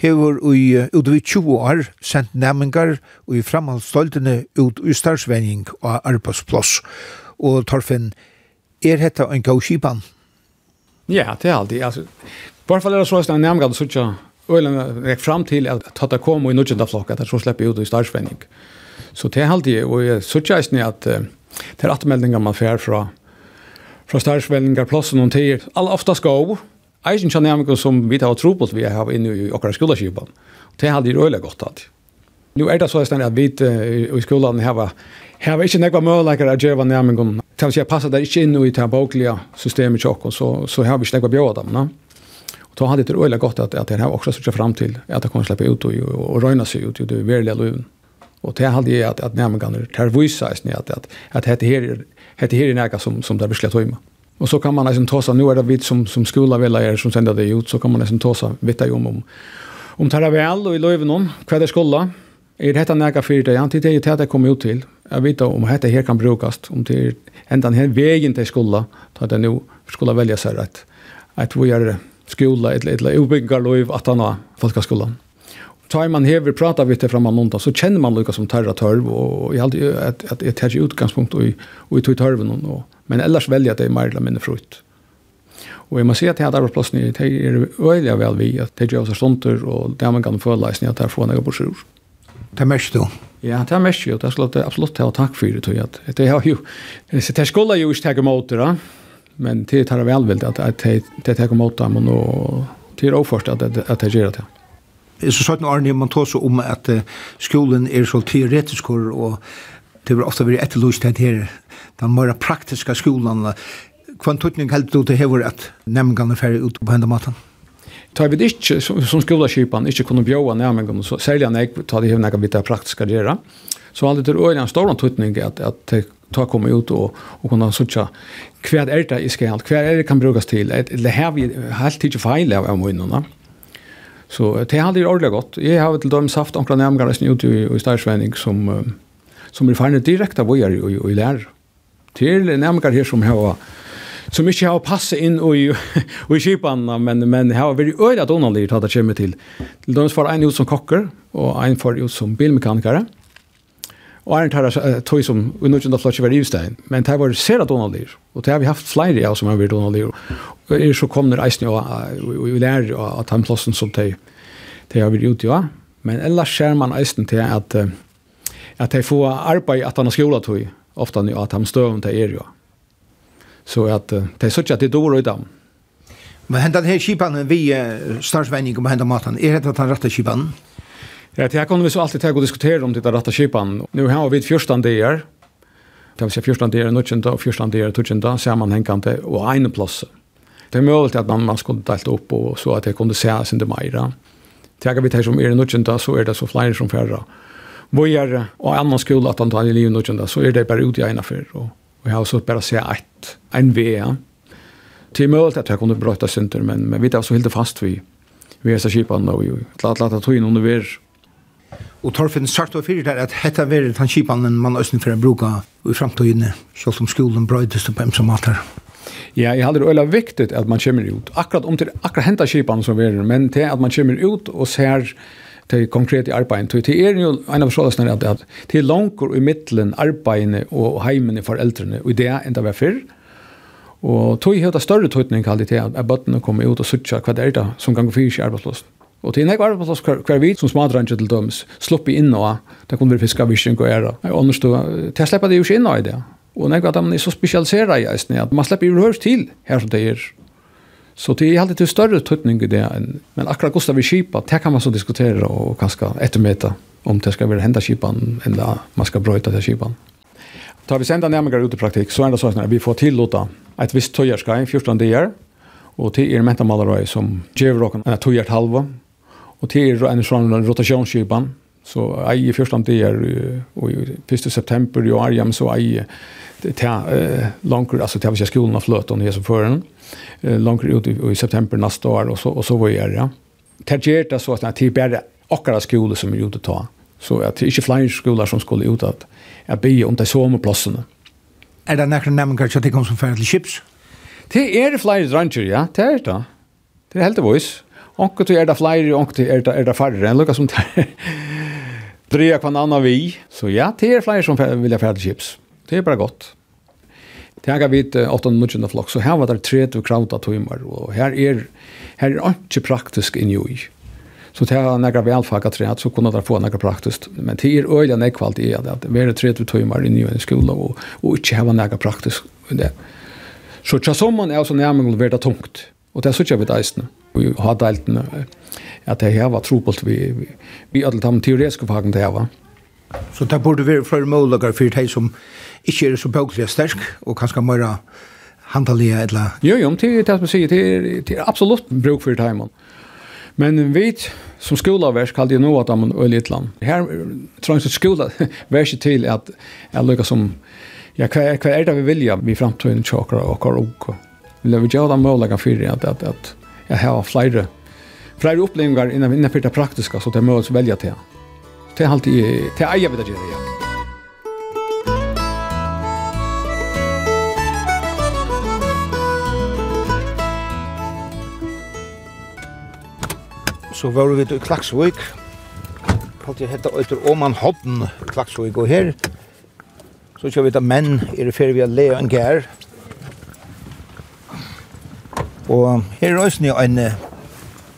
hever i utover 20 år sendt næmingar og i framhaldsstoltene ut i starsvenjing og arbeidsplass. Og Torfinn, er dette en god skipan? Ja, det er alltid. Altså, hvert fall er så at nærmere så ikke øylen gikk fram til at at det kom i nødgjenta flokk, at det så slipper ut i startspenning. Så det er alltid, og jeg sørger ikke at det er atmeldingar man fer fra fra startsvelningar plassen og tider, alle ofta skov, eisen kjenner jeg som vi tar tro på at vi har inne i okra skolaskipan. Det er alltid øyelig godt at. Nu er det så at vi i skolan har Här var inte några möjligheter att göra nämligen. Tills jag passade det inte in i det här bokliga systemet och så, så har vi inte några bjöd dem. Och då hade det öliga gott att att det här också så fram till att det kommer släppa ut och och, och röna sig ut i det verkliga livet. Och det hade ju att att nämligen det här visar sig att att att det här det här är något som som där beslutar hemma. Och så kan man liksom ta sig, nu är det vi som, som skolavälare som sänder det ut, så kan man liksom ta sig vitta om om, om det här väl och i löven om, vad det skola. Är detta näka för det? Ja, det är det kommer ut till. Jag vet om detta här kan brukas, om det är ända den här vägen till skola, då det nu skola välja sig rätt. Att vi gör skola eller eller uppbyggar lov att han har folkskolan. Tar man här vi pratar vi till framan måndag så känner man Lucas som terra törv och jag hade att att ett utgångspunkt och och i törven och men ellers väljer det mer eller mindre frukt. Och jag måste säga att jag hadde plats ni det är öliga väl vi, att det gjør seg stunder, och där man kan få läsning att där får några borser. Det mest då. Ja, det er mest jo, det er absolutt det, absolutt det, og takk for det, at det er jo, det skulle jo ikke takke måter, da, men det tar välvilt att att det tar emot dem och till oförst att att det gör det. Så sagt Arne man tar så om att skolan är så teoretisk och det blir ofta väldigt etterlyst det här den mer praktiska skolan kvantutning helt då det här att nämngarna färre ut på hända maten. Tar vi ikke, inte som skolaskipan ikke kunne bjóa nærmengen, så sälja nek tar det här några bitar praktiska göra. Så hade det øyne en stor tutning att att ta komma ut och och kunna söka kvar är det i skall kvar är det kan brukas till det här vi helt inte fel av munnen så det hade ju ordligt gott. Jag har till dem saft onkla nämgar sen ut i starsväning som som är fallet direkt av vad jag och lär till nämgar här som har som mycket har passat in och i och i skiparna men men har vi ödat onanligt att det kommer till till de får en ut som kocker och en får ut som bilmekaniker. Og Arne tar tog som vi nu ikke flott i Ivstein, men det var sera donalir, og det har vi haft flere av som har vært donalir. Og er så kom det eisen og vi lærer av timeplassen som de, de har vært ute ja. men ellers ser man eisen til at at de får arbeid at han har skola tog, ofta nu at han støvn til er jo. Så at de sier at de dår i dem. Men hentan her kipan vi starsvenning om hentan matan, er det at han rattar kipan? Ja. Ja, det här kommer vi så alltid ta och diskutera om det där rätta kipan. Nu har vi 14 er. Det vill säga 14 er 19 och 14 dagar, 19 man sammanhängande och en plats. Det är möjligt att man, man skulle delt upp och så att det kunde sin det mera. Tjekar vi det som är 19 så är det så fler som färre. Vi är och annan skola att tar i livet 19 så är det bara ut i ena för. Och vi har så bara se ett, en VM. Det är möjligt att det kunde brötas synder men, men vi tar så helt fast vi. Vi är så kipan och vi låter att ta in under Og Torfinn sagt og fyrir der at hetta verið tann skipanen man østen fyrir bruka i framtøyene, sjálft om skolen brøydest på som matar. Ja, jeg halder øyla viktigt at man kommer ut. Akkurat om til akkurat henta skipanen som verið, men til at man kommer ut og ser til konkret i arbeid. Til det er jo en av forståelsene at, at til langer i middelen arbeidene og heimene for eldrene, og det er enda vær fyrr. Og tog hevda større tøytning kallt til at bøttene kommer ut og sutja hva det er da som gang fyrir i arbeidslåsen. Og til nekvar på plass hver vi som smadranger til dømes, sluppi inn og det kunne være fiska visjen og æra. Og annars då, til jeg slipper det jo ikke inn i det. Og nekvar at man er så spesialisera i eisen, at man slipper jo hørs til her som det er. Så det er alltid til større tøtning i det, men akkurat Gustav vi Kipa, det kan man så diskutera og kanskje ettermeta om det skal være henda Kipan, eller man skal brøyta til Kipan. Tar vi senda nærmere ut i praktikk, så er det sånn at vi får tillåta et visst tøyerskaj, 14 dager, og til er mentamalere som gjør åkken en tøyert halva, Och det er en sån rotationsskipan. Så jag i första det är och i 1. september i år så jag det eh långt alltså till jag skolan av flöt och det som förrän långt ut i i september nästa år och så och så var jag ja. Taget det så att det är bara akkurat skolor som är ute att ta. Så att det är inte flyger skolor som skulle ut att att be om de sommarplatserna. Är det några nämningar som det kommer som färdigt chips? Det är flyger ranger ja, det är det. Det är helt evois. Onkel till är det flyger, onkel till är det är det färre. En lucka som Drea kvann annan vi. Så ja, det är flyger som vill ha färdig chips. Det är bara gott. Tega vit 8 minutter flokk, så her var det 30 krauta timer, og her er, her er ikke praktisk inni i. Så det er nekra velfaga tre, så kunne det få nekra praktisk. Men det er øyla nekvalt i at det er 30 timer inni i en skola, og, og ikke hava nekra praktisk. Det. Så tja sommeren er også nærmengel verda tungt. Og det er sånn vi deisene, vi har deltene, at det her var trobult vi, vi, vi alle de teoretiske fagene det her var. Så det burde være flere målager for de som ikke er så bøkelig sterk, og kanskje mer handelige eller... Jo, jo, det er det som sier, det er, det er absolutt bruk for de Men vi som skolaversk kallar det nu att man öl i land. Här tror jag skola värst till att jag lyckas som jag kvar hva er det vi vilja vi framtiden chakra och och vill jag göra dem möjliga för att att att jag har flera flera upplevelser innan innan för det praktiska så det möts välja till. Det är alltid det är jag vet det ja. Så var vi i Klaksvik. Kallt jeg hette Øyter Åman Hodden, Klaksvik, og her så kjører vi da menn i det ferie vi har Leon Gær, Og her er også en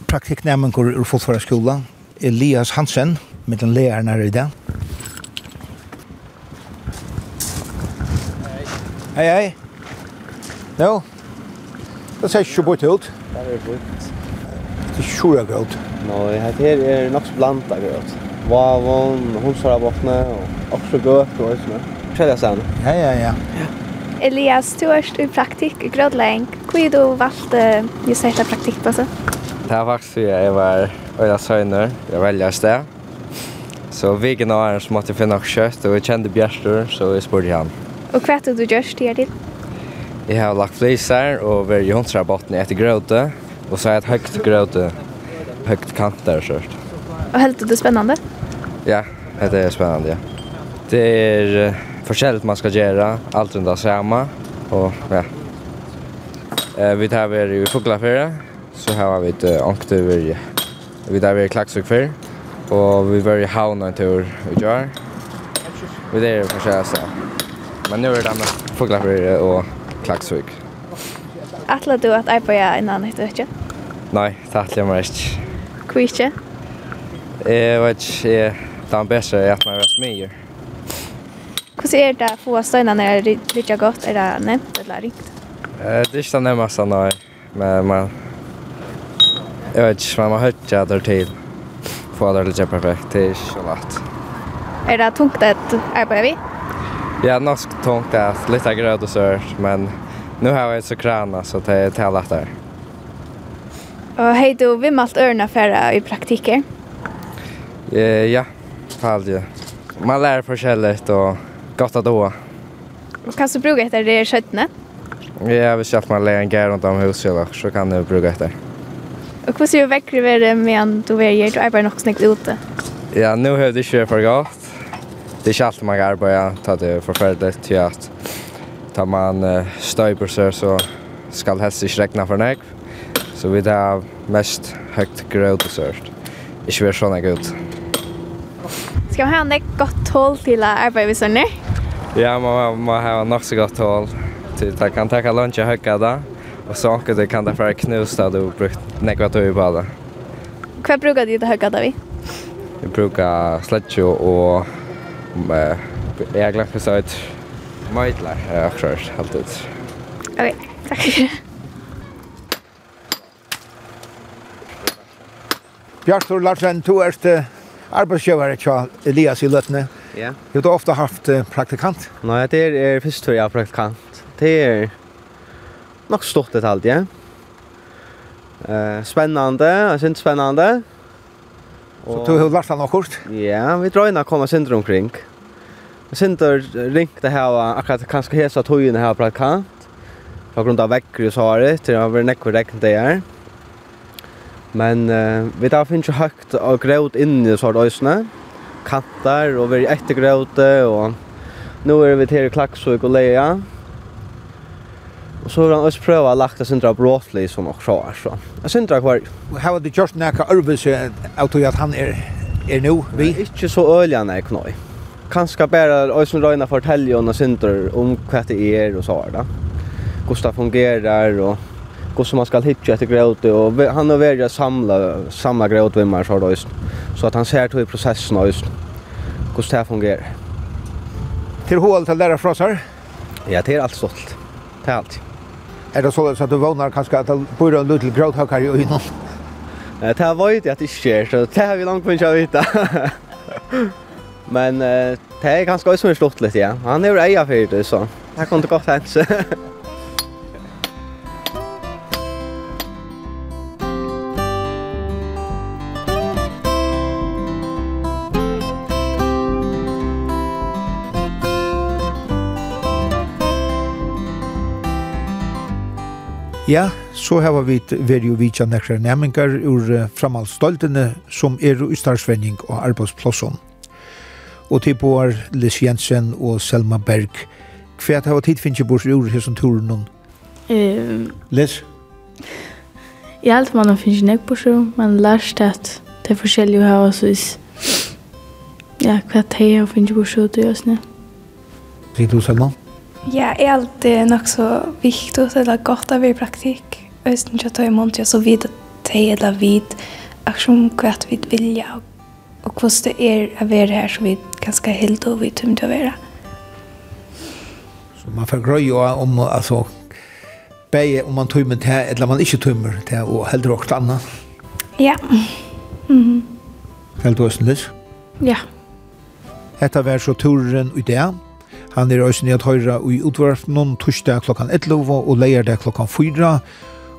praktiknæmengur ur fotfara skola, Elias Hansen, med den læreren her i dag. Hei, hei. Jo. Det ser ikke bort ut. Det er bort. Det er sjura gråt. Nei, her er nok så blanda gråt. Vavon, hundsarabotne, og også gøt og sånn. Kjellig jeg Hei, hei, hei. Ja. Elias, du er i praktikk i Grødleng. Hvor du valgt valgte just dette praktikkplasset? Det er faktisk fordi jeg var øyne søgner, jeg velger sted. Så viken av æren så måtte jeg finne noe kjøtt, og jeg kjente Bjerster, så jeg spurte han. Og hva er du gjør til her til? Jeg har lagt fliser og vært i hundsrabotten etter grøte, og så har jeg et høyt grøte, høyt kant der kjørt. Og helt du det spennende? Ja, det er spennende, ja. Det er Uh, forskjelligt man skal gjøre, alt rundt runt samma og ja. Eh vi tar vi i Fuglafjärden så här har vi ett ankte vi vi tar vi i för og vi var i Havna en tur i Gjør. Vi det är förskälligt. Men nu er det med Fuglafjärden og klaxvik. Atla du att arbeta innan etter, ikke? Nei, det atlar ikke. inte. Kvitje? Eh, vad är det bedre at man är smidig? Hvordan är det få stöna när det lite gott är det nevnt eller ringt? Eh det är ikke nämnt så nå, Men man Jag vet ikke, man har hört det där till. Få det lite perfekt, det er ikke så lätt. Är det tungt at arbeta vi? Ja, norsk tungt att lite grød och sört, men nu har jeg så krana så det är till lättare. Och hej du, vi allt örna färra i praktikker? Eh, ja, fall ju. Man lär för kället och gott att åa. Kan du bruka efter det sköttne? Ja, vi köper man lägger en gär runt om huset så kan du bruka efter. Och hur ser du väckre med det med du är ju du nog snyggt ute? Ja, nu har det kört för gott. Det är allt man arbetar, tar det förfärligt till att tar man stöjper sig så ska helst inte räkna för nägg. Så vi tar mest högt gröd och sört. Inte vi är sådana gott. Ska man ha en gott håll till att arbeta vid sönder? Ja, man må ha nok så godt hål. Typ, det kan ta lunch og hugga da. Og så anker det kan det fra knus da du brukt nekva tøy på det. Hva brukar du til hugga da vi? Vi brukar sledge og jeg har glemt så ut møytler, jeg har klart, helt ut. Ok, takk. Bjartur Larsen, du er arbeidsgjøver til Elias i Løtne. Ja. Har du ofta haft praktikant? Nej, det är först tror jag praktikant. Det är nog stort det allt, ja. Eh, spännande, jag inte spännande. Så du har lärt dig något kort? Ja, vi drar in att komma syndrom omkring. Syndor ringt det här akkurat kanske hesa tojen här praktikant. På grund av veckor så har det har över näck och det är. Men uh, vi tar finns ju högt och gråt in i så här ösnen kantar og vi etter grøte och nu är vi till Klaxvik och Leia. Och så har han også prøvd å lagt Sindra Bråtli som också er så. Sindra kvar. How the just näka av att att han är är nu vi Ikke så öljan är knoj. Kanske bara som Reina fortäljer och Sindra om vad det är och så där. Gustav fungerar och hur som man ska hitta efter gråte och han har varit samla samla man så då. Så att han ser till processen och just hur det här fungerar. Till hål till lära frasar? Ja, det är allt stolt. Det är allt. Är det så att du vånar kanske att det bor en liten gråthökar i ögonen? Det här var ju att det sker, så det här vi långt på inte vita. Men det är ganska som är stort lite, ja. Han är ju eja för det, så det här kommer inte gott hänt. Ja, så har vi vært jo vidtja nekra nemingar ur framhaldsstoltene som er i starsvenning og arbeidsplosson. Og til boar Liss Jensen og Selma Berg. Hva har tid finnes jeg bors ur hesson turen nun? Um, Liss? Jeg alt man finnes nek bors ur, men lærst at det er forskjellig å ha oss vis. Ja, hva det har finnes bors ur til oss. Sier du, Selma? Ja. Ja, det är alltid nog så viktigt eller godt att vi i Og hvis ikke tar emot jag så vidt at det är eller vid aktion kvart vid vilja Og hvordan det er å være her, så vi ganske helt og vi tömt å være. Så man får jo om altså, bäge om man tømmer til, eller man ikke tømmer det og och hellre också annat. Ja. Mhm. Helt östenlis? Ja. Hetta var så turen i det, Han er også nye at høyre i utvarpnen torsdag klokkan 11 og leierdag klokkan 4.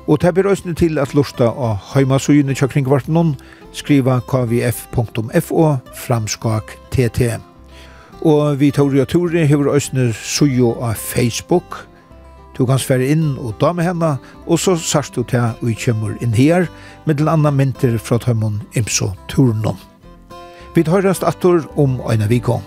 Og det blir også til at lusta av heimasøyene til kringvarpnen skriva kvf.fo framskak tt. Og vi tar og ture hever også sujo av Facebook. Du kan svære inn og da med henne, og så sørst du til at vi kommer inn her, med den andre mynter fra Tøymon Imso Turnon. Vi tar rast atter om en vikong.